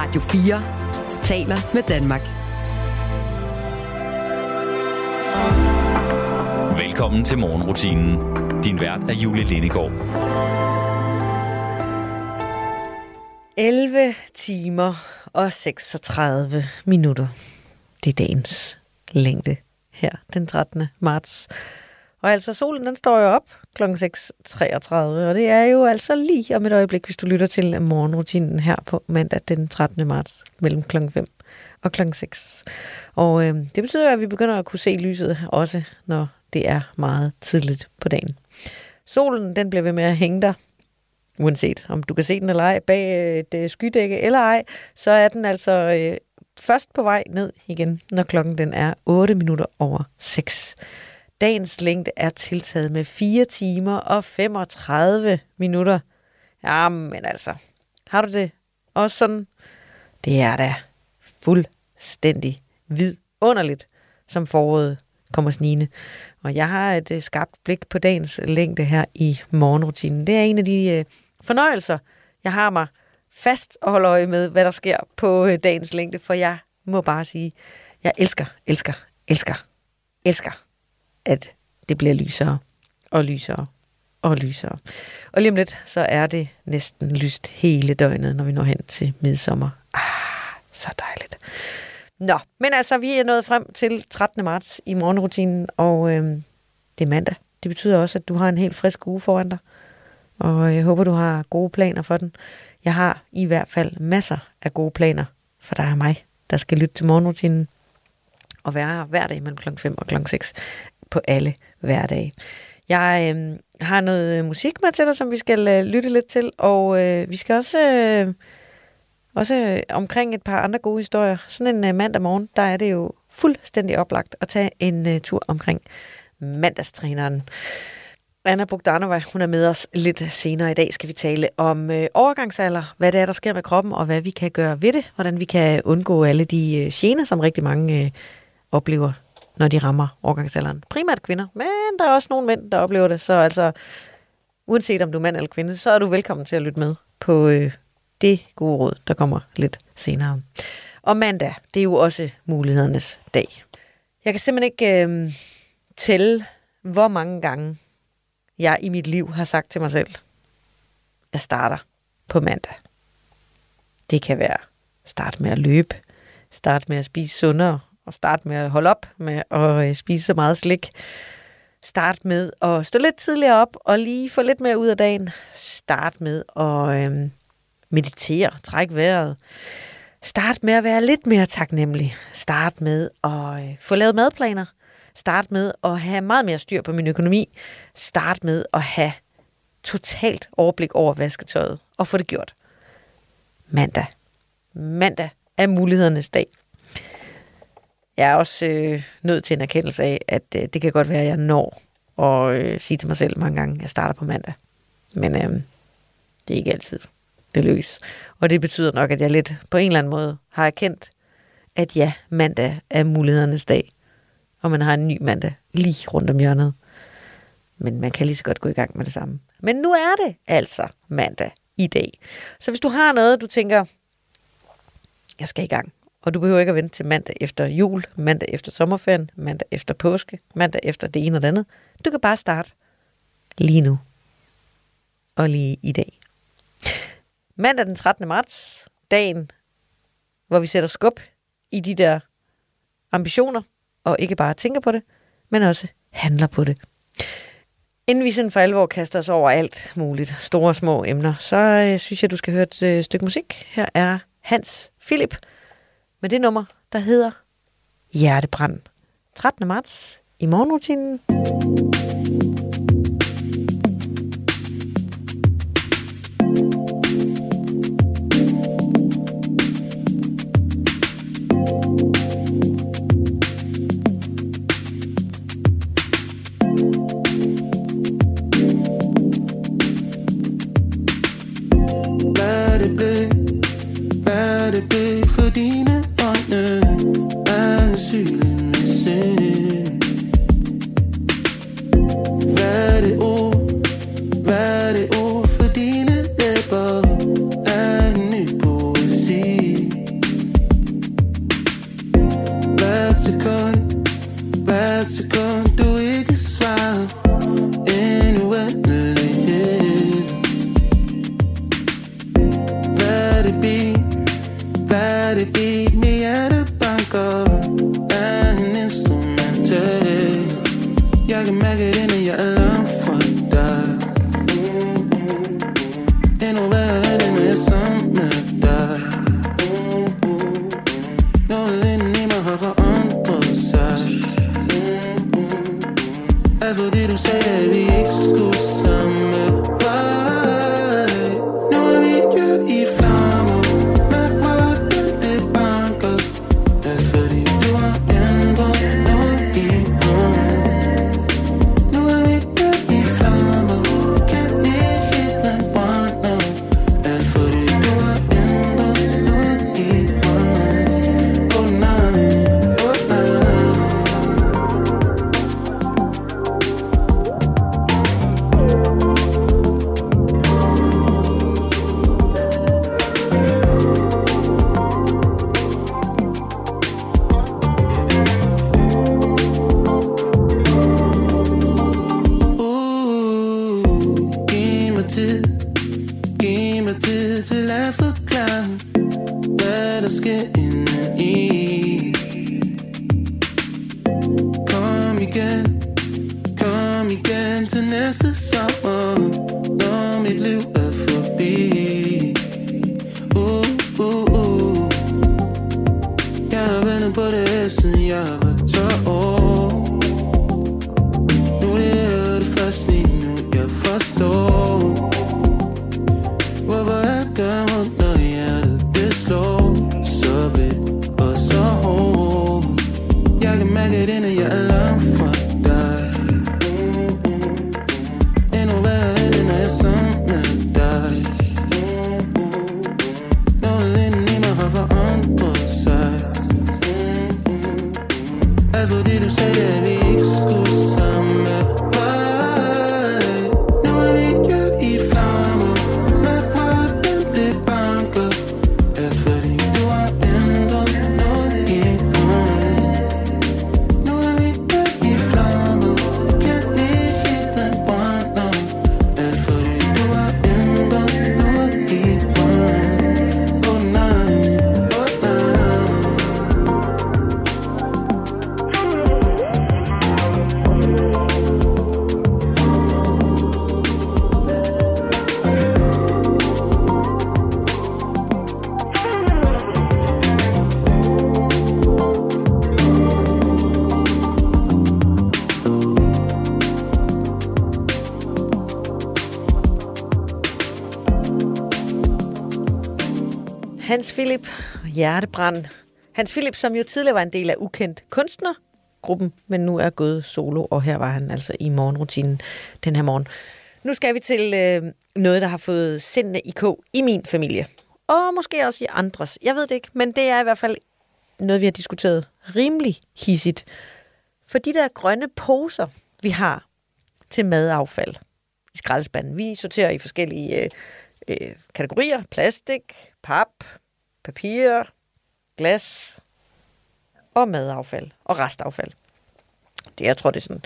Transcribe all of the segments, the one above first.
Radio 4 taler med Danmark. Velkommen til morgenrutinen. Din vært er Julie Lindegård. 11 timer og 36 minutter. Det er dagens længde her den 13. marts. Og altså solen den står jo op kl. 6.33, og det er jo altså lige om et øjeblik, hvis du lytter til morgenrutinen her på mandag den 13. marts mellem kl. 5 og kl. 6. Og øh, det betyder, at vi begynder at kunne se lyset også, når det er meget tidligt på dagen. Solen den bliver ved med at hænge der, uanset om du kan se den eller ej, bag øh, et skydække eller ej, så er den altså øh, først på vej ned igen, når klokken den er 8 minutter over 6. Dagens længde er tiltaget med 4 timer og 35 minutter. Jamen altså, har du det også sådan? Det er da fuldstændig vidunderligt, som foråret kommer snigende. Og jeg har et øh, skarpt blik på dagens længde her i morgenrutinen. Det er en af de øh, fornøjelser, jeg har mig fast og holde øje med, hvad der sker på øh, dagens længde, for jeg må bare sige, jeg elsker, elsker, elsker, elsker, at det bliver lysere og lysere og lysere. Og lige om lidt, så er det næsten lyst hele døgnet, når vi når hen til midsommer. Ah, så dejligt. Nå, men altså, vi er nået frem til 13. marts i morgenrutinen, og øh, det er mandag. Det betyder også, at du har en helt frisk uge foran dig, og jeg håber, du har gode planer for den. Jeg har i hvert fald masser af gode planer, for der er mig, der skal lytte til morgenrutinen og være her hver dag mellem kl. 5 og kl. 6 på alle hverdage. Jeg øh, har noget øh, musik med til dig, som vi skal øh, lytte lidt til, og øh, vi skal også... Øh, også øh, omkring et par andre gode historier. Sådan en øh, mandag morgen, der er det jo fuldstændig oplagt at tage en øh, tur omkring mandagstræneren. Anna Bogdanova, hun er med os lidt senere i dag, skal vi tale om øh, overgangsalder, hvad det er, der sker med kroppen, og hvad vi kan gøre ved det, hvordan vi kan undgå alle de øh, gener, som rigtig mange øh, oplever, når de rammer overgangsalderen. Primært kvinder, men der er også nogle mænd, der oplever det, så altså, uanset om du er mand eller kvinde, så er du velkommen til at lytte med på øh, det gode råd, der kommer lidt senere. Og mandag, det er jo også mulighedernes dag. Jeg kan simpelthen ikke øh, tælle, hvor mange gange jeg i mit liv har sagt til mig selv, jeg starter på mandag. Det kan være start med at løbe, start med at spise sundere, at start med at holde op med at øh, spise så meget slik. Start med at stå lidt tidligere op og lige få lidt mere ud af dagen. Start med at øh, meditere, træk vejret. Start med at være lidt mere taknemmelig. Start med at øh, få lavet madplaner. Start med at have meget mere styr på min økonomi. Start med at have totalt overblik over vasketøjet og få det gjort. Mandag. Mandag er mulighedernes dag. Jeg er også øh, nødt til en erkendelse af, at øh, det kan godt være, at jeg når at øh, sige til mig selv mange gange, at jeg starter på mandag. Men øh, det er ikke altid det lykkes. Og det betyder nok, at jeg lidt på en eller anden måde har erkendt, at ja, mandag er mulighedernes dag. Og man har en ny mandag lige rundt om hjørnet. Men man kan lige så godt gå i gang med det samme. Men nu er det altså mandag i dag. Så hvis du har noget, du tænker, jeg skal i gang, og du behøver ikke at vente til mandag efter jul, mandag efter sommerferien, mandag efter påske, mandag efter det ene og det andet. Du kan bare starte lige nu. Og lige i dag. Mandag den 13. marts, dagen, hvor vi sætter skub i de der ambitioner, og ikke bare tænker på det, men også handler på det. Inden vi sådan for alvor kaster os over alt muligt, store og små emner, så øh, synes jeg, du skal høre et øh, stykke musik. Her er Hans Philip med det nummer, der hedder Hjertebrand. 13. marts i morgenrutinen. Hans Philip, Hjertebrand. Hans Philip, som jo tidligere var en del af ukendt kunstnergruppen, men nu er gået solo, og her var han altså i morgenrutinen den her morgen. Nu skal vi til øh, noget, der har fået sindene i kog i min familie. Og måske også i andres. Jeg ved det ikke, men det er i hvert fald noget, vi har diskuteret rimelig hissigt. For de der grønne poser, vi har til madaffald i skraldespanden, vi sorterer i forskellige øh, øh, kategorier. Plastik, pap, papir, glas og madaffald og restaffald. Det, jeg tror, det er sådan.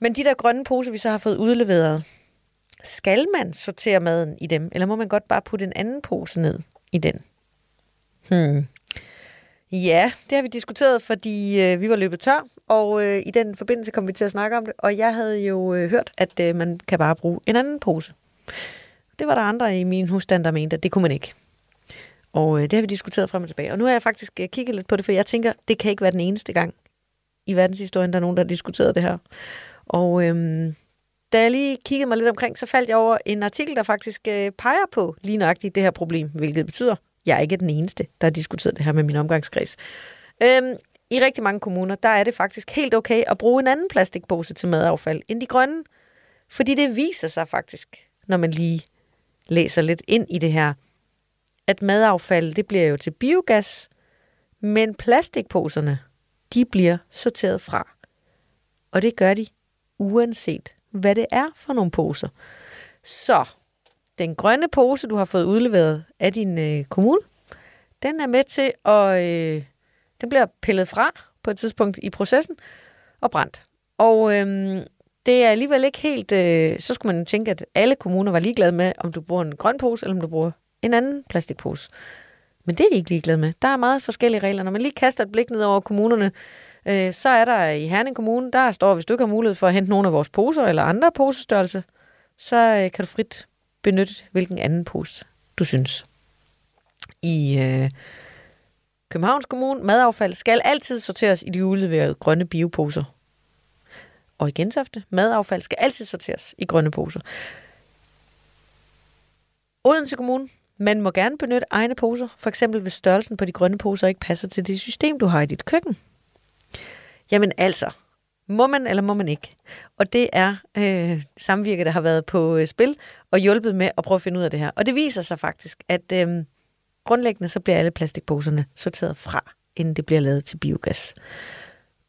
Men de der grønne poser, vi så har fået udleveret, skal man sortere maden i dem, eller må man godt bare putte en anden pose ned i den? Hmm. Ja, det har vi diskuteret, fordi øh, vi var løbet tør, og øh, i den forbindelse kom vi til at snakke om det, og jeg havde jo øh, hørt, at øh, man kan bare bruge en anden pose. Det var der andre i min husstand, der mente, at det kunne man ikke. Og øh, det har vi diskuteret frem og tilbage. Og nu har jeg faktisk øh, kigget lidt på det, for jeg tænker, det kan ikke være den eneste gang i verdenshistorien, der er nogen, der har diskuteret det her. Og øhm, da jeg lige kiggede mig lidt omkring, så faldt jeg over en artikel, der faktisk øh, peger på lige nøjagtigt det her problem, hvilket betyder, at jeg er ikke den eneste, der har diskuteret det her med min omgangskreds. Øhm, I rigtig mange kommuner, der er det faktisk helt okay at bruge en anden plastikpose til madaffald end de grønne. Fordi det viser sig faktisk, når man lige læser lidt ind i det her, at madaffald, det bliver jo til biogas, men plastikposerne, de bliver sorteret fra. Og det gør de, uanset hvad det er for nogle poser. Så den grønne pose, du har fået udleveret af din øh, kommune, den er med til at... Øh, den bliver pillet fra på et tidspunkt i processen og brændt. Og øh, det er alligevel ikke helt... Øh, så skulle man jo tænke, at alle kommuner var ligeglade med, om du bruger en grøn pose, eller om du bruger en anden plastikpose. Men det er de ikke ligeglade med. Der er meget forskellige regler. Når man lige kaster et blik ned over kommunerne, øh, så er der i Herning Kommune, der står, hvis du ikke har mulighed for at hente nogle af vores poser eller andre posestørrelse, så øh, kan du frit benytte hvilken anden pose, du synes. I øh, Københavns Kommune, madaffald skal altid sorteres i de udleverede grønne bioposer. Og i Gentofte, madaffald skal altid sorteres i grønne poser. Odense Kommune, man må gerne benytte egne poser, for eksempel hvis størrelsen på de grønne poser ikke passer til det system, du har i dit køkken. Jamen altså, må man eller må man ikke? Og det er øh, samvirket, der har været på øh, spil og hjulpet med at prøve at finde ud af det her. Og det viser sig faktisk, at øh, grundlæggende så bliver alle plastikposerne sorteret fra, inden det bliver lavet til biogas.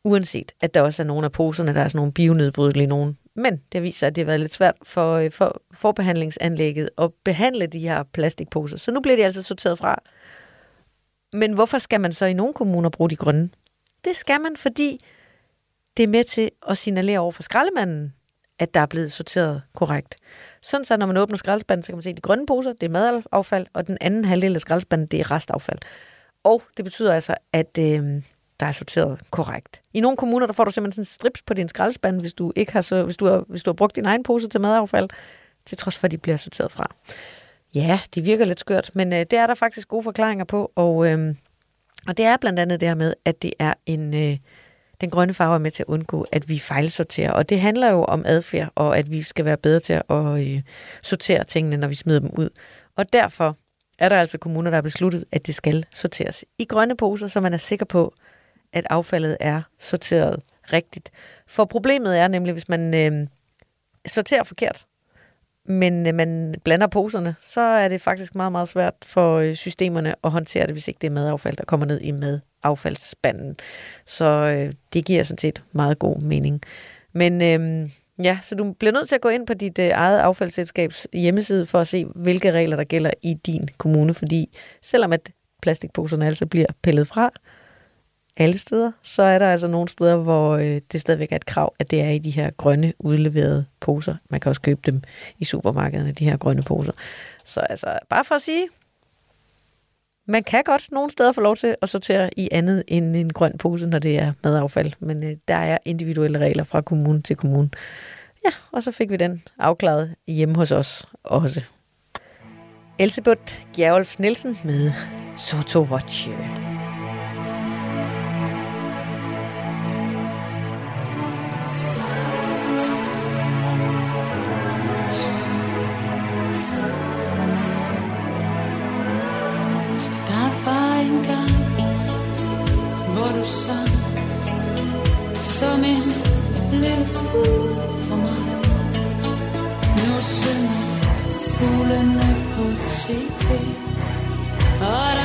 Uanset at der også er nogle af poserne, der er sådan nogle bionedbrydelige nogen. Men det viser, at det har været lidt svært for, øh, for forbehandlingsanlægget at behandle de her plastikposer. Så nu bliver de altså sorteret fra. Men hvorfor skal man så i nogle kommuner bruge de grønne? Det skal man, fordi det er med til at signalere over for skraldemanden, at der er blevet sorteret korrekt. Sådan så, når man åbner skraldespanden, så kan man se, de grønne poser, det er madaffald, og den anden halvdel af skraldespanden, det er restaffald. Og det betyder altså, at øh, der er sorteret korrekt. I nogle kommuner, der får du simpelthen sådan en strips på din skraldespand, hvis du, ikke har, så, hvis du, har, hvis du har brugt din egen pose til madaffald, til trods for, at de bliver sorteret fra. Ja, det virker lidt skørt, men øh, det er der faktisk gode forklaringer på, og, øh, og det er blandt andet det her med, at det er en... Øh, den grønne farve er med til at undgå, at vi fejlsorterer. Og det handler jo om adfærd, og at vi skal være bedre til at øh, sortere tingene, når vi smider dem ud. Og derfor er der altså kommuner, der har besluttet, at det skal sorteres i grønne poser, så man er sikker på, at affaldet er sorteret rigtigt. For problemet er nemlig, hvis man øh, sorterer forkert, men øh, man blander poserne, så er det faktisk meget, meget svært for øh, systemerne at håndtere det, hvis ikke det er madaffald, der kommer ned i madaffaldsspanden. Så øh, det giver sådan set meget god mening. Men øh, ja, så du bliver nødt til at gå ind på dit øh, eget affaldsselskabs hjemmeside for at se, hvilke regler der gælder i din kommune, fordi selvom at plastikposerne altså bliver pillet fra, alle steder, så er der altså nogle steder, hvor øh, det stadigvæk er et krav, at det er i de her grønne udleverede poser. Man kan også købe dem i supermarkederne, de her grønne poser. Så altså, bare for at sige, man kan godt nogle steder få lov til at sortere i andet end en grøn pose, når det er madaffald, men øh, der er individuelle regler fra kommune til kommune. Ja, og så fik vi den afklaret hjemme hos os også. Elsebeth Gjerolf Nielsen med Soto Watch. Hvor sang som en lille fugl for mig. Nu synger fuglene på tv, og der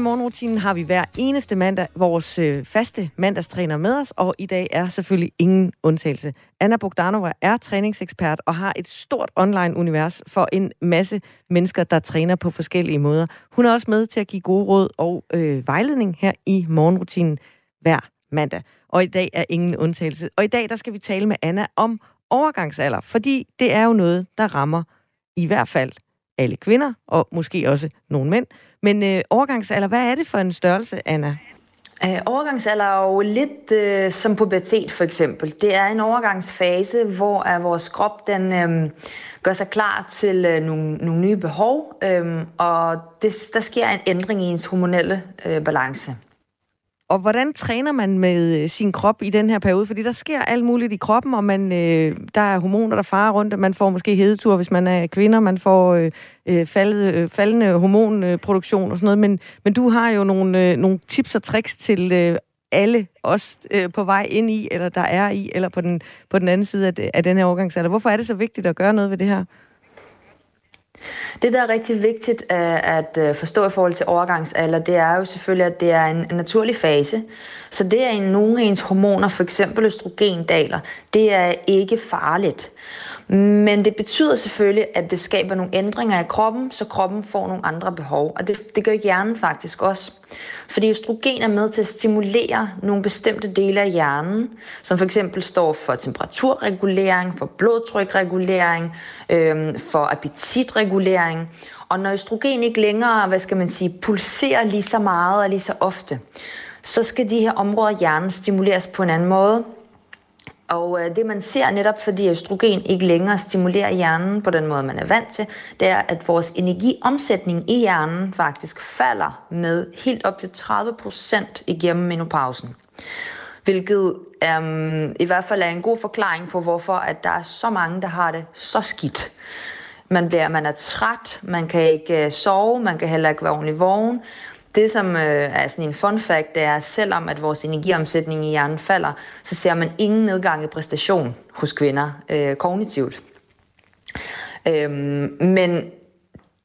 Morgenrutinen har vi hver eneste mandag vores øh, faste mandagstræner med os, og i dag er selvfølgelig ingen undtagelse. Anna Bogdanova er træningsekspert og har et stort online-univers for en masse mennesker, der træner på forskellige måder. Hun er også med til at give gode råd og øh, vejledning her i morgenrutinen hver mandag. Og i dag er ingen undtagelse. Og i dag der skal vi tale med Anna om overgangsalder, fordi det er jo noget, der rammer i hvert fald alle kvinder, og måske også nogle mænd. Men øh, overgangsalder, hvad er det for en størrelse, Anna? Øh, overgangsalder er jo lidt øh, som pubertet for eksempel. Det er en overgangsfase, hvor er vores krop den øh, gør sig klar til øh, nogle, nogle nye behov, øh, og det, der sker en ændring i ens hormonelle øh, balance. Og hvordan træner man med øh, sin krop i den her periode? Fordi der sker alt muligt i kroppen, og man, øh, der er hormoner, der farer rundt. Man får måske hedetur, hvis man er kvinder. Man får øh, øh faldet, øh, faldende hormonproduktion og sådan noget. Men, men du har jo nogle, øh, nogle tips og tricks til øh, alle os øh, på vej ind i, eller der er i, eller på den, på den anden side af, af den her overgangsalder. Hvorfor er det så vigtigt at gøre noget ved det her? Det, der er rigtig vigtigt øh, at øh, forstå i forhold til overgangsalder, det er jo selvfølgelig, at det er en, en naturlig fase. Så det, at nogle af ens hormoner, for eksempel østrogen, daler, det er ikke farligt. Men det betyder selvfølgelig, at det skaber nogle ændringer i kroppen, så kroppen får nogle andre behov. Og det, det gør hjernen faktisk også. Fordi østrogen er med til at stimulere nogle bestemte dele af hjernen, som for eksempel står for temperaturregulering, for blodtrykregulering, øhm, for appetitregulering. Og når østrogen ikke længere, hvad skal man sige, pulserer lige så meget og lige så ofte, så skal de her områder af hjernen stimuleres på en anden måde. Og øh, det man ser netop, fordi østrogen ikke længere stimulerer hjernen på den måde, man er vant til, det er, at vores energiomsætning i hjernen faktisk falder med helt op til 30 procent igennem menopausen. Hvilket øhm, i hvert fald er en god forklaring på, hvorfor at der er så mange, der har det så skidt. Man, bliver, man er træt, man kan ikke øh, sove, man kan heller ikke være ordentligt vågen, det, som øh, er sådan en fun fact, det er, at selvom at vores energiomsætning i hjernen falder, så ser man ingen nedgang i præstation hos kvinder øh, kognitivt. Øhm, men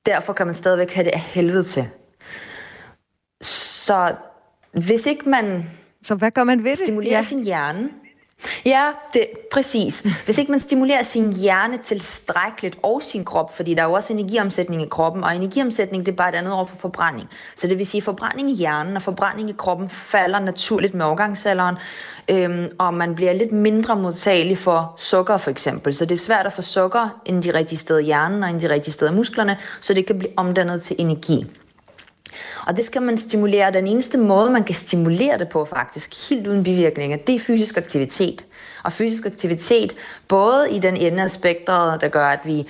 derfor kan man stadigvæk have det af helvede til. Så hvis ikke man Så hvad gør man ved det? stimulerer ja. sin hjerne, Ja, det, præcis. Hvis ikke man stimulerer sin hjerne tilstrækkeligt og sin krop, fordi der er jo også energiomsætning i kroppen, og energiomsætning det er bare et andet ord for forbrænding. Så det vil sige, at forbrænding i hjernen og forbrænding i kroppen falder naturligt med overgangsalderen, øhm, og man bliver lidt mindre modtagelig for sukker for eksempel. Så det er svært at få sukker ind de rigtige steder i hjernen og ind de rigtige steder i musklerne, så det kan blive omdannet til energi. Og det skal man stimulere. Den eneste måde, man kan stimulere det på faktisk, helt uden bivirkninger, det er fysisk aktivitet. Og fysisk aktivitet, både i den ende af spektret, der gør, at vi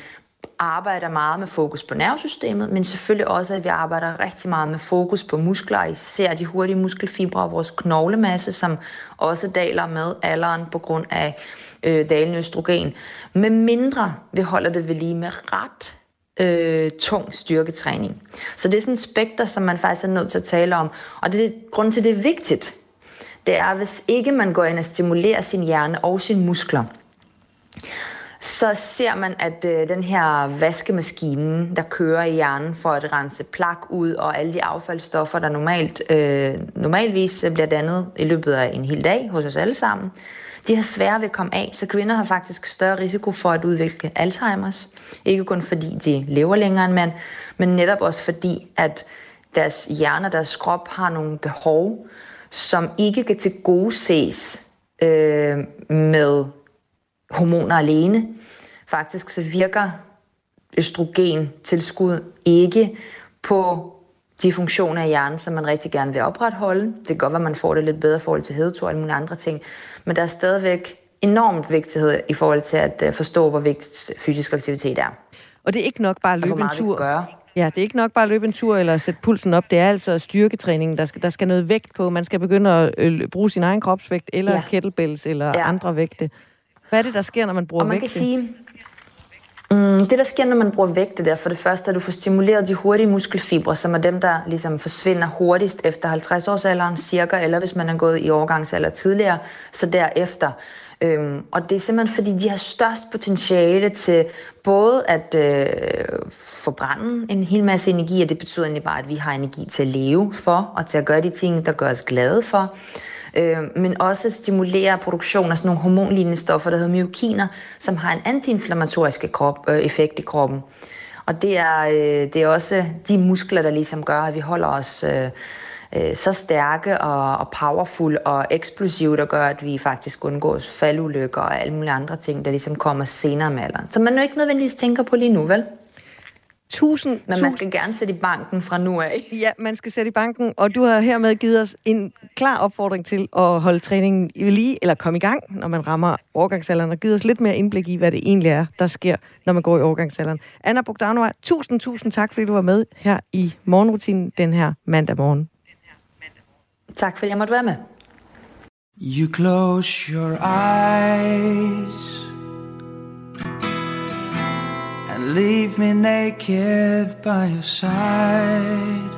arbejder meget med fokus på nervesystemet, men selvfølgelig også, at vi arbejder rigtig meget med fokus på muskler, især de hurtige muskelfibre og vores knoglemasse, som også daler med alderen på grund af øh, dalende østrogen. Med mindre vi holder det ved lige med ret øh, tung styrketræning. Så det er sådan et spekter, som man faktisk er nødt til at tale om. Og det er grunden til, det er vigtigt. Det er, hvis ikke man går ind og stimulerer sin hjerne og sine muskler, så ser man, at øh, den her vaskemaskine, der kører i hjernen for at rense plak ud, og alle de affaldsstoffer, der normalt, øh, normalvis bliver dannet i løbet af en hel dag hos os alle sammen, de har svære ved at komme af, så kvinder har faktisk større risiko for at udvikle Alzheimer's. Ikke kun fordi de lever længere end mænd, men netop også fordi, at deres hjerne og deres krop har nogle behov, som ikke kan tilgodeses øh, med hormoner alene. Faktisk så virker østrogen tilskud ikke på de funktioner i hjernen, som man rigtig gerne vil opretholde. Det kan godt være, at man får det lidt bedre i forhold til hedetur og alle mulige andre ting. Men der er stadigvæk enormt vigtighed i forhold til at øh, forstå, hvor vigtigt fysisk aktivitet er. Og det er ikke nok bare at Og hvor løbe en tur. gøre. Ja, det er ikke nok bare at løbe en tur eller sætte pulsen op. Det er altså styrketræning, der skal, der skal noget vægt på. Man skal begynde at øh, bruge sin egen kropsvægt, eller ja. Kettlebells, eller ja. Andre vægte. Hvad er det, der sker, når man bruger Og man vægte? kan sige, mm, det der sker, når man bruger vægte der, for det første, at du får stimuleret de hurtige muskelfibre, som er dem, der ligesom forsvinder hurtigst efter 50 års alderen cirka, eller hvis man er gået i overgangsalder tidligere, så derefter. Øhm, og det er simpelthen, fordi de har størst potentiale til både at øh, forbrænde en hel masse energi, og det betyder egentlig bare, at vi har energi til at leve for, og til at gøre de ting, der gør os glade for øh, men også stimulere produktion af sådan nogle hormonlignende stoffer, der hedder myokiner, som har en antiinflammatorisk krop, øh, effekt i kroppen. Og det er, øh, det er også de muskler, der ligesom gør, at vi holder os øh, øh, så stærke og, og powerful og eksplosive, der gør, at vi faktisk undgår faldulykker og alle mulige andre ting, der ligesom kommer senere med alderen. Så man jo ikke nødvendigvis tænker på lige nu, vel? Tusind, Men man tusind skal gerne sætte i banken fra nu af. Ja, man skal sætte i banken, og du har hermed givet os en klar opfordring til at holde træningen i lige, eller komme i gang, når man rammer overgangsalderen, og givet os lidt mere indblik i, hvad det egentlig er, der sker, når man går i overgangsalderen. Anna Bogdanova, tusind, tusind tak, fordi du var med her i morgenrutinen den her mandag morgen. Tak fordi jeg måtte være med. You close your eyes leave me naked by your side.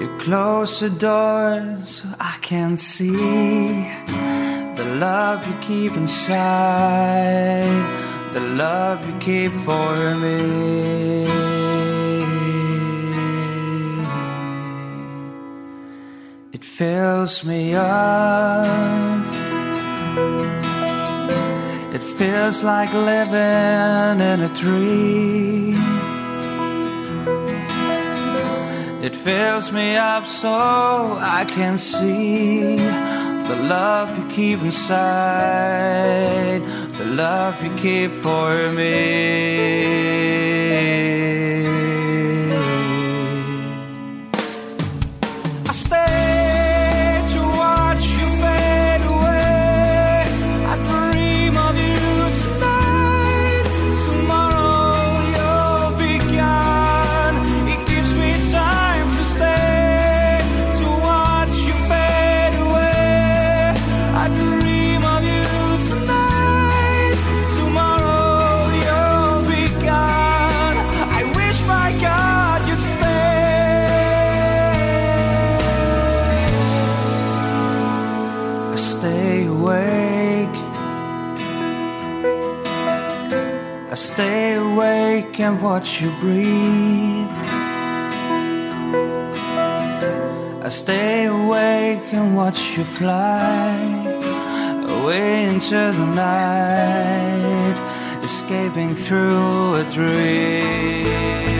You close the door so I can see the love you keep inside, the love you keep for me. It fills me up. It feels like living in a dream. It fills me up so I can see the love you keep inside, the love you keep for me. And watch you breathe. I stay awake and watch you fly away into the night, escaping through a dream.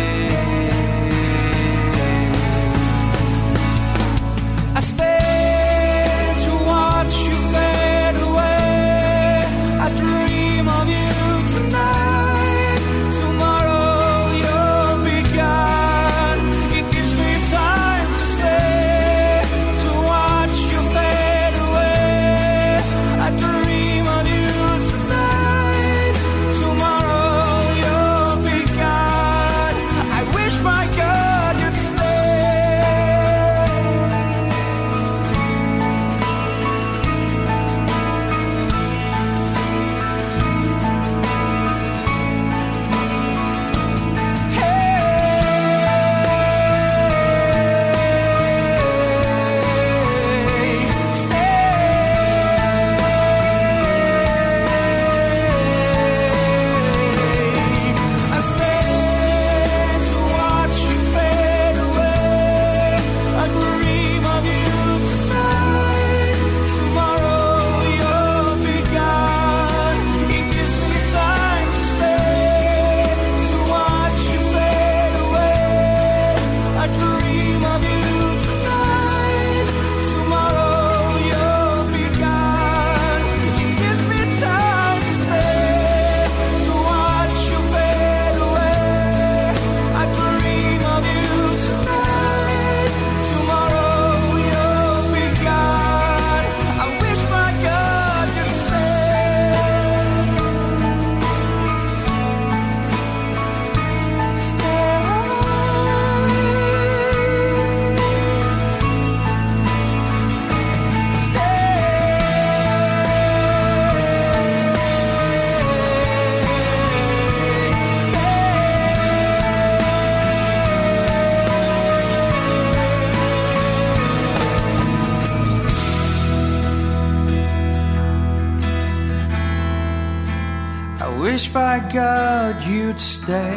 I wish by God you'd stay.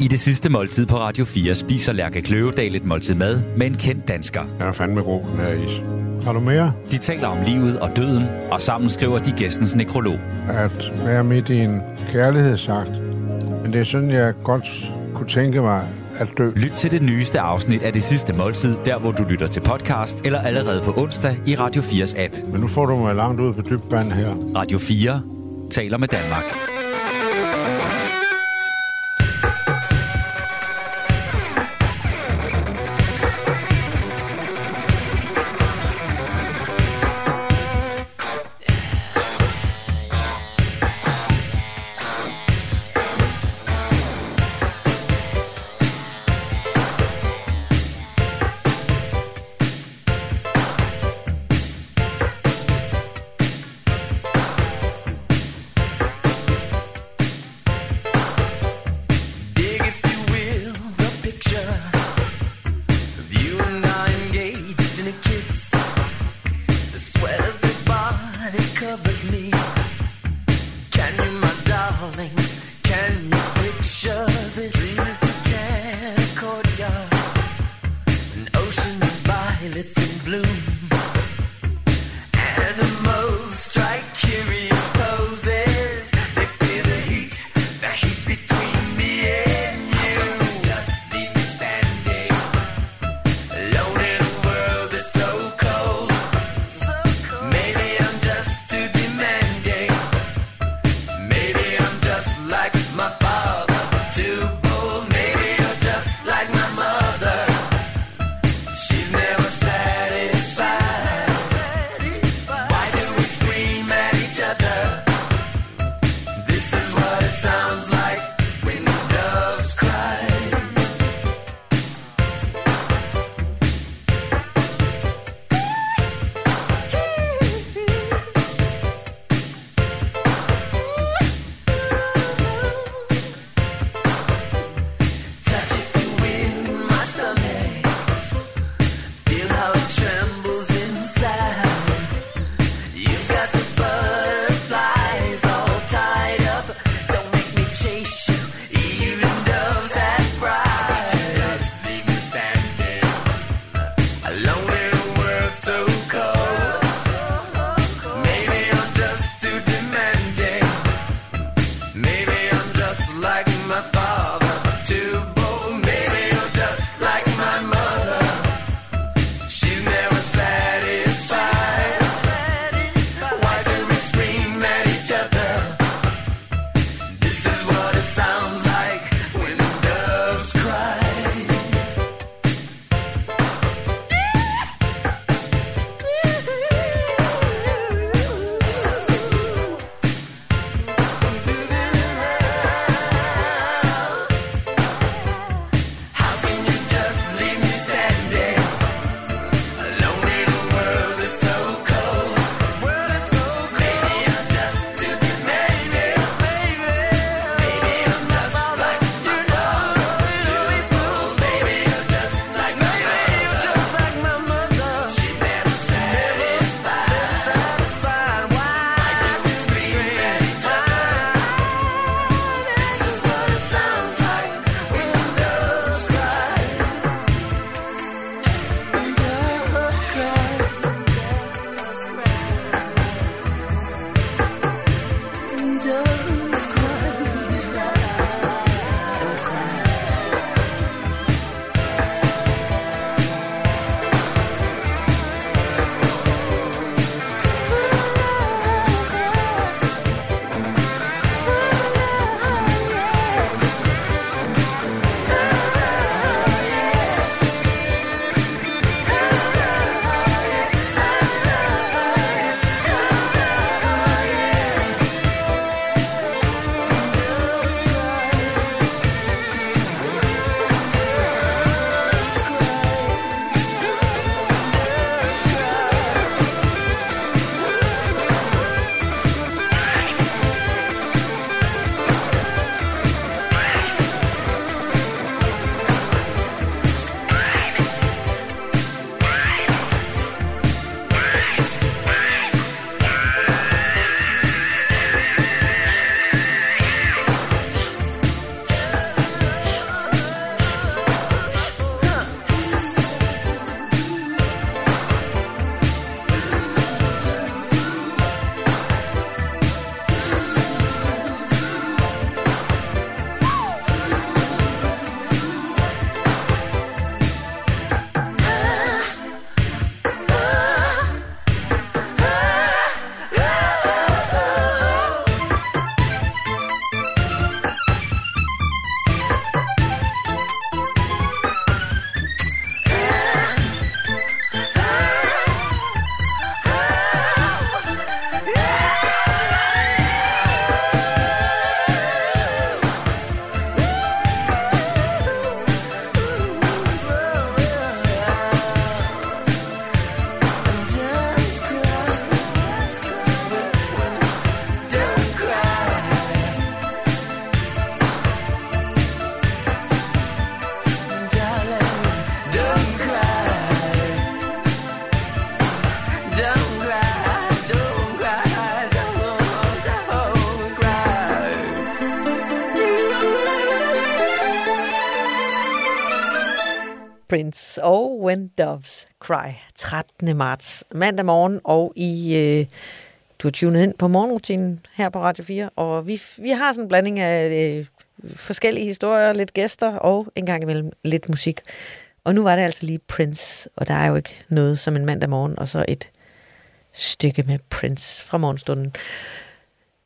I det sidste måltid på Radio 4 spiser Lærke Kløvedal et måltid mad med en kendt dansker. Den er fandme god, den her is. Har du mere? De taler om livet og døden, og sammen skriver de gæstens nekrolog. At være midt i en kærlighedsakt. Men det er sådan, jeg godt kunne tænke mig, at dø. Lyt til det nyeste afsnit af Det Sidste Måltid, der hvor du lytter til podcast, eller allerede på onsdag i Radio 4's app. Men nu får du mig langt ud på dybt vand her. Radio 4 taler med Danmark. Loves Cry. 13. marts, mandag morgen, og i... Øh, du har tunet ind på morgenrutinen her på Radio 4, og vi, vi har sådan en blanding af øh, forskellige historier, lidt gæster og en gang imellem lidt musik. Og nu var det altså lige Prince, og der er jo ikke noget som en mandag morgen, og så et stykke med Prince fra morgenstunden.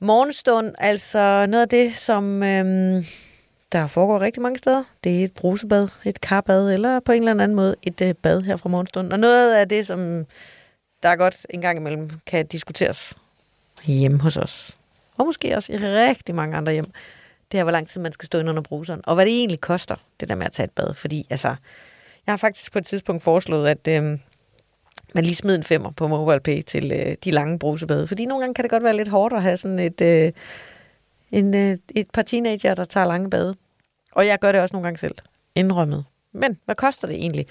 Morgenstund, altså noget af det, som Øh, der foregår rigtig mange steder. Det er et brusebad, et karbad, eller på en eller anden måde et øh, bad her fra morgenstunden. Og noget af det, som der er godt en gang imellem kan diskuteres hjemme hos os. Og måske også i rigtig mange andre hjem. Det er, hvor lang tid man skal stå ind under bruseren. Og hvad det egentlig koster, det der med at tage et bad. Fordi altså, jeg har faktisk på et tidspunkt foreslået, at øh, man lige smider en femmer på MobilePay til øh, de lange brusebade. Fordi nogle gange kan det godt være lidt hårdt at have sådan et, øh, en, øh, et par teenager, der tager lange bade. Og jeg gør det også nogle gange selv. Indrømmet. Men hvad koster det egentlig?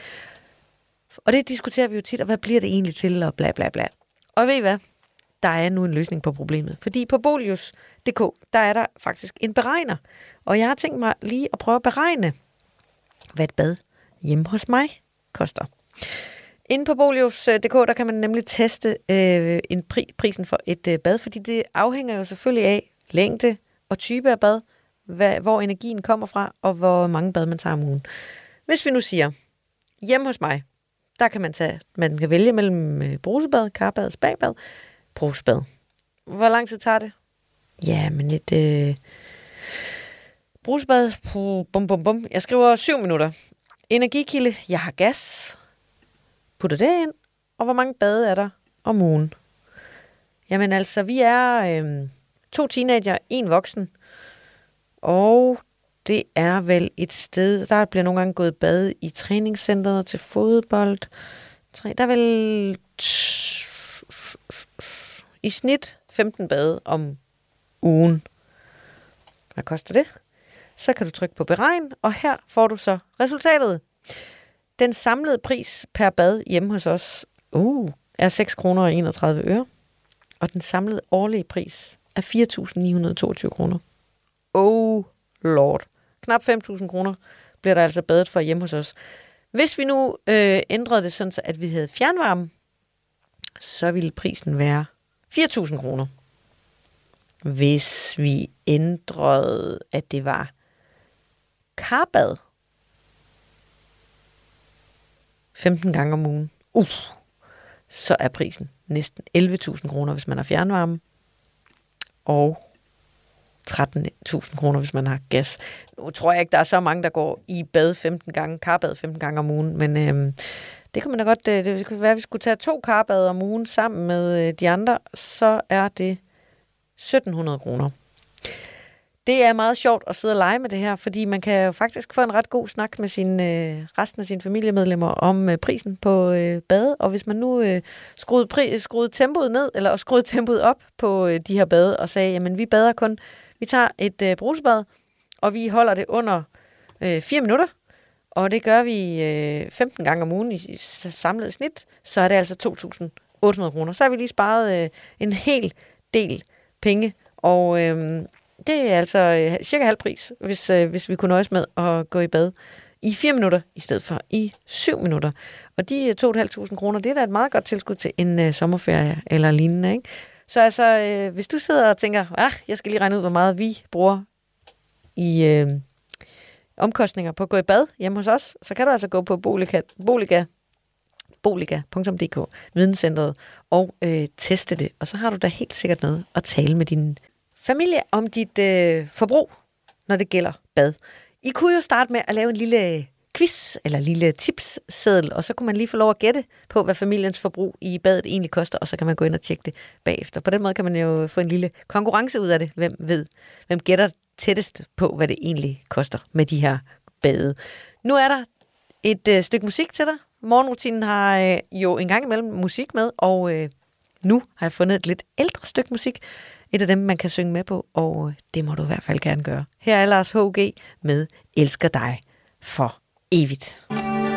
Og det diskuterer vi jo tit, og hvad bliver det egentlig til, og bla bla bla. Og ved I hvad? Der er nu en løsning på problemet. Fordi på Bolius.dk, der er der faktisk en beregner. Og jeg har tænkt mig lige at prøve at beregne, hvad et bad hjemme hos mig koster. Inde på Bolius.dk, der kan man nemlig teste øh, en pri- prisen for et øh, bad, fordi det afhænger jo selvfølgelig af længde og type af bad, hvad, hvor energien kommer fra, og hvor mange bad man tager om ugen. Hvis vi nu siger, hjemme hos mig, der kan man tage, man kan vælge mellem øh, brusebad, karbad, spabad, brusebad. Hvor lang tid tager det? Ja, men et øh, brusebad, bum, bum, bum. Jeg skriver 7 minutter. Energikilde, jeg har gas. Putter det ind. Og hvor mange bade er der om ugen? Jamen altså, vi er øh, to teenager, en voksen. Og det er vel et sted, der bliver nogle gange gået bad i træningscenteret til fodbold. Tre- Der er vel i snit 15 bade om ugen. Hvad koster det? Så kan du trykke på beregn, og her får du så resultatet. Den samlede pris per bad hjemme hos os uh, er 6 kroner og 31 øre, og den samlede årlige pris er 4.922 kroner. Oh lord. Knap 5.000 kroner bliver der altså badet for hjemme hos os. Hvis vi nu øh, ændrede det sådan, så at vi havde fjernvarme, så ville prisen være 4.000 kroner. Hvis vi ændrede, at det var karbad 15 gange om ugen, uh, så er prisen næsten 11.000 kroner, hvis man har fjernvarme, og 13.000 kroner, hvis man har gas. Nu tror jeg ikke, der er så mange, der går i bad 15 gange, karbad 15 gange om ugen, men øh, det kan man da godt, det, det kunne være, at vi skulle tage to karbad om ugen sammen med øh, de andre, så er det 1.700 kroner. Det er meget sjovt at sidde og lege med det her, fordi man kan jo faktisk få en ret god snak med sin, øh, resten af sine familiemedlemmer om øh, prisen på øh, bade. Og hvis man nu øh, skruede, pri, skruede tempoet ned, eller skruede tempoet op på øh, de her bade, og sagde, jamen vi bader kun, vi tager et øh, brusebad, og vi holder det under øh, 4 minutter, og det gør vi øh, 15 gange om ugen i, i samlet snit, så er det altså 2.800 kroner. Så har vi lige sparet øh, en hel del penge, og øh, det er altså øh, cirka halv pris, hvis, øh, hvis vi kunne nøjes med at gå i bad i 4 minutter, i stedet for i 7 minutter. Og de øh, 2.500 kroner, det er da et meget godt tilskud til en øh, sommerferie eller lignende. Ikke? Så altså, øh, hvis du sidder og tænker, ah, jeg skal lige regne ud, hvor meget vi bruger i øh, omkostninger på at gå i bad hjemme hos os, så kan du altså gå på Boliga, Boliga boliga.dk, videnscentret, og øh, teste det. Og så har du da helt sikkert noget at tale med din familie om dit øh, forbrug, når det gælder bad. I kunne jo starte med at lave en lille øh, quiz eller en lille tipsseddel, og så kunne man lige få lov at gætte på, hvad familiens forbrug i badet egentlig koster, og så kan man gå ind og tjekke det bagefter. På den måde kan man jo få en lille konkurrence ud af det. Hvem ved, hvem gætter tættest på, hvad det egentlig koster med de her bade. Nu er der et øh, stykke musik til dig. Morgenrutinen har øh, jo en gang imellem musik med, og øh, nu har jeg fundet et lidt ældre stykke musik. Et af dem, man kan synge med på, og øh, det må du i hvert fald gerne gøre. Her er Lars H.G. med Elsker dig for evigt. Mm.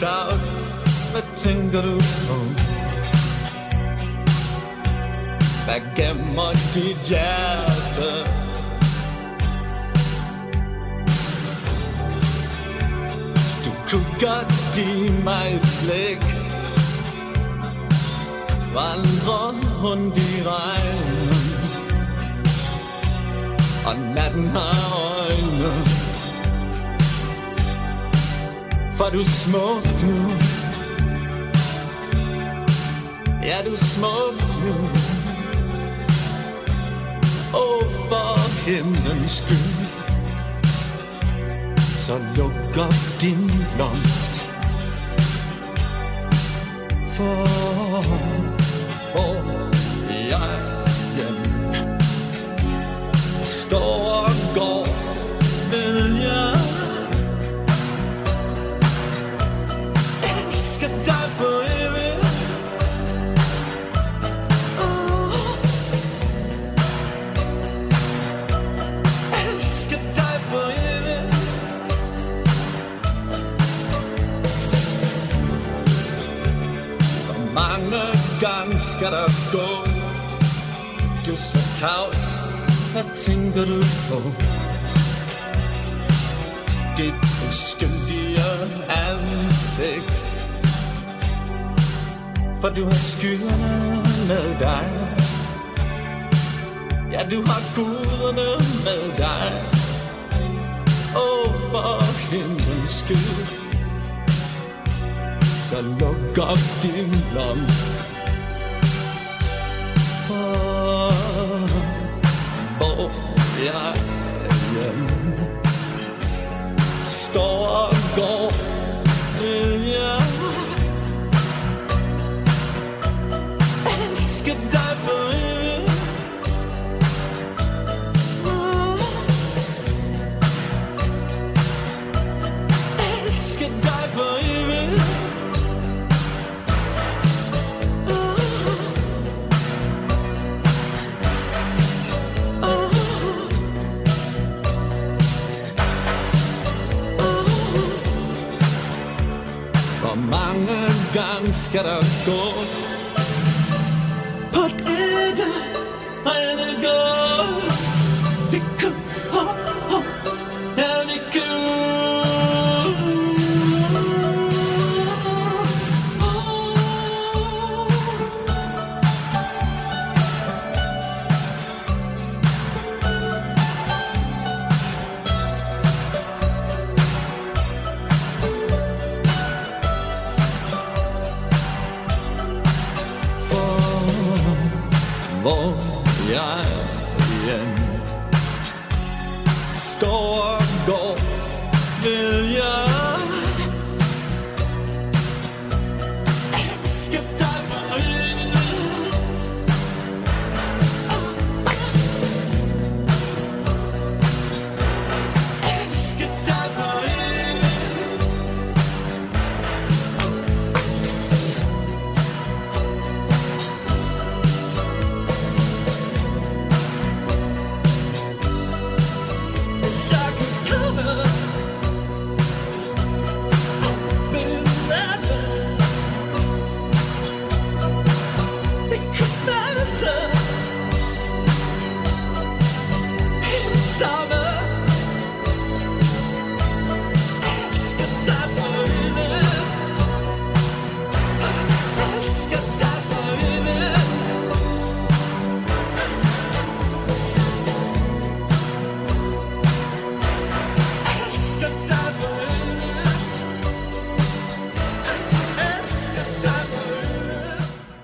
Du er så tavs Hvad tænker du på? Hvad gemmer dit hjerte? Du kunne godt give mig et blik Vandre rundt i regnen Og natten har For du er smuk nu? Ja, du er smuk nu. Åh, oh, for himlens skyld. Så luk op din blomst For hvor skal der gå. Du er så tavs. Hvad tænker du på? Dit uskyldige ansigt. For du har skyerne med dig. Ja, du har guderne med dig. Åh, oh, for himlens skyld. Så luk op din lomme. Står og går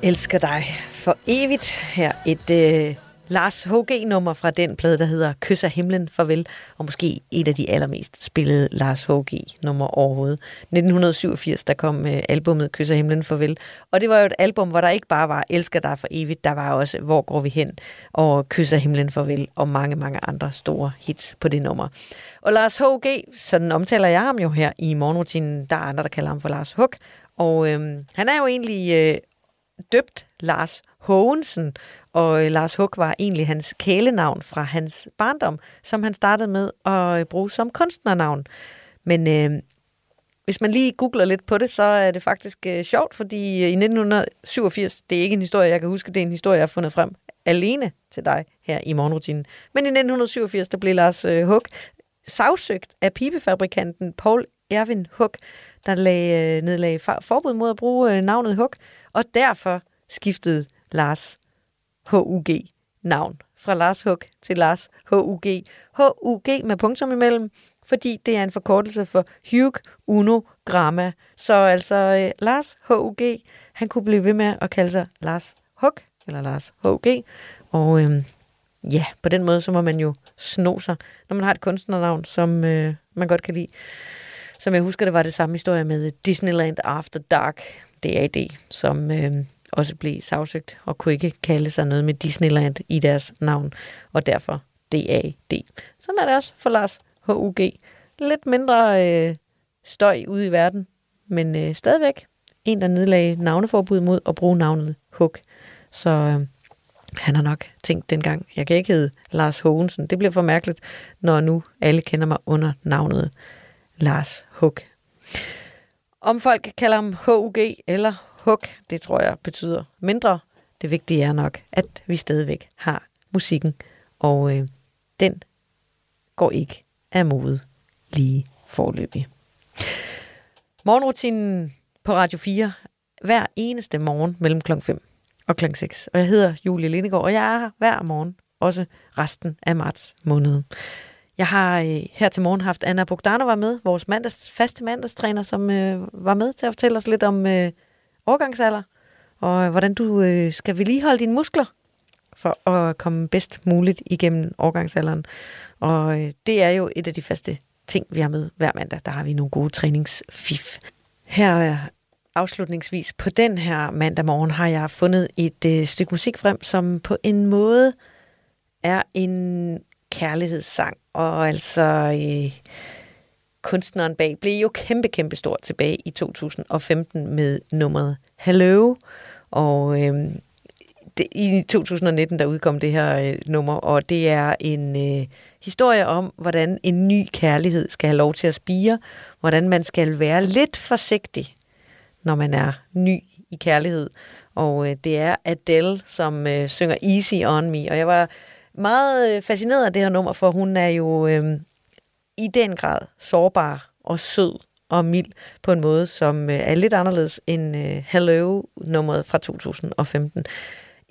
Elsker dig for evigt. Her et øh, Lars H.G.-nummer fra den plade, der hedder Kys af himlen, farvel. Og måske et af de allermest spillede Lars H.G.-nummer overhovedet. 1987, der kom øh, albumet Kys af himlen, farvel. Og det var jo et album, hvor der ikke bare var Elsker dig for evigt, der var også Hvor går vi hen? Og Kys af himlen, farvel. Og mange, mange andre store hits på det nummer. Og Lars H.G., sådan omtaler jeg ham jo her i morgenrutinen. Der er andre, der kalder ham for Lars Hug. Og øhm, han er jo egentlig øh, døbt Lars Hågensen, og øh, Lars Hug var egentlig hans kælenavn fra hans barndom, som han startede med at øh, bruge som kunstnernavn. Men øh, hvis man lige googler lidt på det, så er det faktisk øh, sjovt, fordi øh, i 1987, det er ikke en historie, jeg kan huske, det er en historie, jeg har fundet frem alene til dig her i morgenrutinen. Men i 1987, der blev Lars øh, Hug sagsøgt af pibefabrikanten Paul Erwin Hug, der lag, øh, nedlagde forbud mod at bruge øh, navnet Hug, og derfor skiftede Lars HUG navn fra Lars Hug til Lars HUG. HUG med punktum imellem, fordi det er en forkortelse for Hugh Uno Gramma. Så altså øh, Lars HUG, han kunne blive ved med at kalde sig Lars Hug, eller Lars HUG, og øh, ja, på den måde, så må man jo sno sig, når man har et kunstnernavn, som øh, man godt kan lide. Som jeg husker, det var det samme historie med Disneyland After Dark, DAD, som øh, også blev sagsøgt og kunne ikke kalde sig noget med Disneyland i deres navn, og derfor DAD. Sådan er det også for Lars HUG. Lidt mindre øh, støj ude i verden, men øh, stadigvæk en, der nedlagde navneforbud mod at bruge navnet Hug. Så øh, han har nok tænkt dengang, jeg kan ikke hedde Lars Hogensen. Det bliver for mærkeligt, når nu alle kender mig under navnet Lars Hug. Om folk kalder ham HUG eller Hug, det tror jeg betyder mindre. Det vigtige er nok, at vi stadigvæk har musikken, og øh, den går ikke af mode lige forløbig. Morgenrutinen på Radio 4 hver eneste morgen mellem kl. 5 og kl. 6. Og jeg hedder Julie Lindegård, og jeg er her hver morgen, også resten af marts måned. Jeg har øh, her til morgen haft Anna Bogdanova med, vores mandags, faste mandagstræner, som øh, var med til at fortælle os lidt om øh, overgangsalder, og øh, hvordan du øh, skal vedligeholde dine muskler for at komme bedst muligt igennem overgangsalderen. Og øh, det er jo et af de faste ting, vi har med hver mandag. Der har vi nogle gode træningsfif. Her er afslutningsvis på den her mandag morgen har jeg fundet et øh, stykke musik frem, som på en måde er en kærlighedssang. Og altså øh, kunstneren bag blev jo kæmpe, kæmpe stort tilbage i 2015 med nummeret Hello. Og øh, det, i 2019 der udkom det her øh, nummer, og det er en øh, historie om, hvordan en ny kærlighed skal have lov til at spire, hvordan man skal være lidt forsigtig, når man er ny i kærlighed. Og øh, det er Adele, som øh, synger Easy On Me, og jeg var meget øh, fascineret af det her nummer, for hun er jo øh, i den grad sårbar og sød og mild på en måde, som øh, er lidt anderledes end øh, Hello-nummeret fra 2015.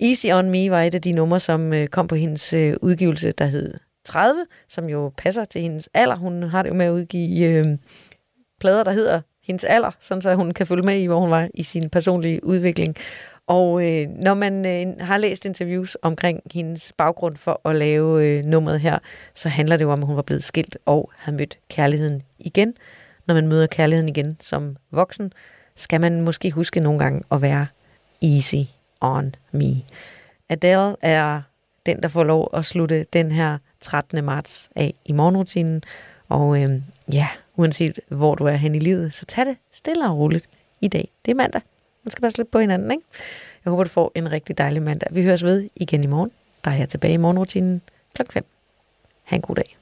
Easy On Me var et af de numre, som øh, kom på hendes øh, udgivelse, der hed 30, som jo passer til hendes alder. Hun har det jo med at udgive øh, plader, der hedder hendes alder, sådan så hun kan følge med i, hvor hun var i sin personlige udvikling. Og øh, når man øh, har læst interviews omkring hendes baggrund for at lave øh, nummeret her, så handler det jo om, at hun var blevet skilt og har mødt kærligheden igen. Når man møder kærligheden igen som voksen, skal man måske huske nogle gange at være easy on me. Adele er den, der får lov at slutte den her 13. marts af i morgenrutinen. Og øh, ja, uanset hvor du er hen i livet, så tag det stille og roligt i dag. Det er mandag. Man skal bare slippe på hinanden, ikke? Jeg håber, du får en rigtig dejlig mandag. Vi høres ved igen i morgen. Der er jeg tilbage i morgenrutinen klokken 5. Ha' en god dag.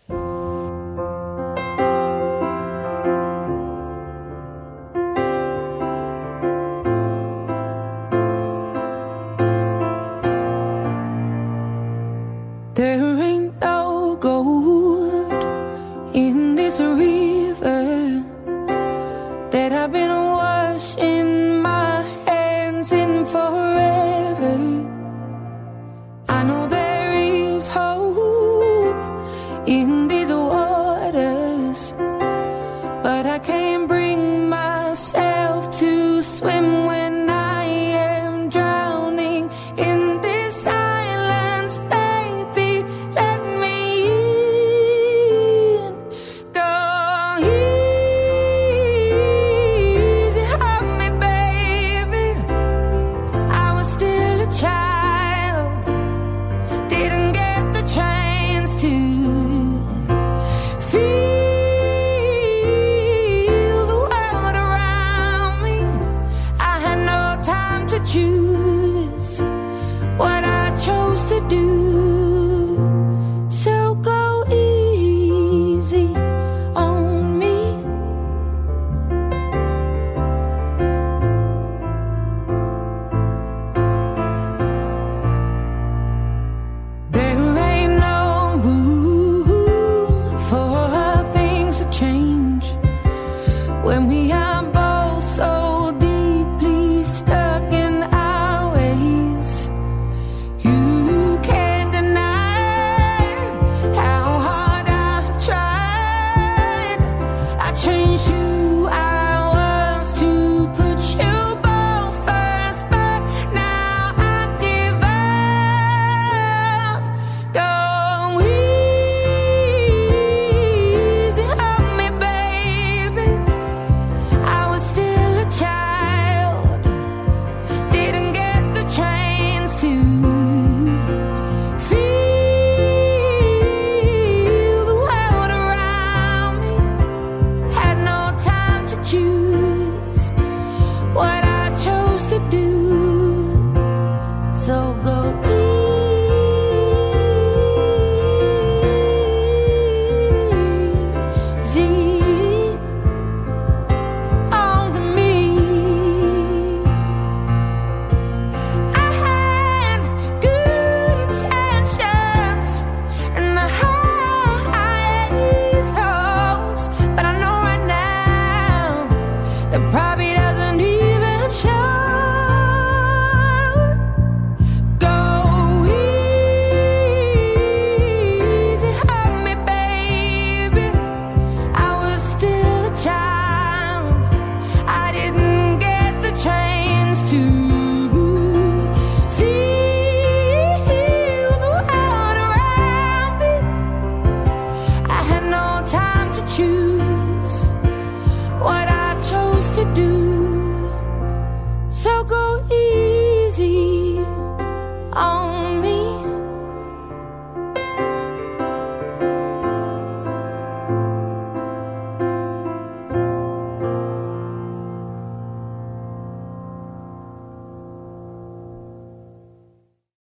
There ain't no gold in this arena.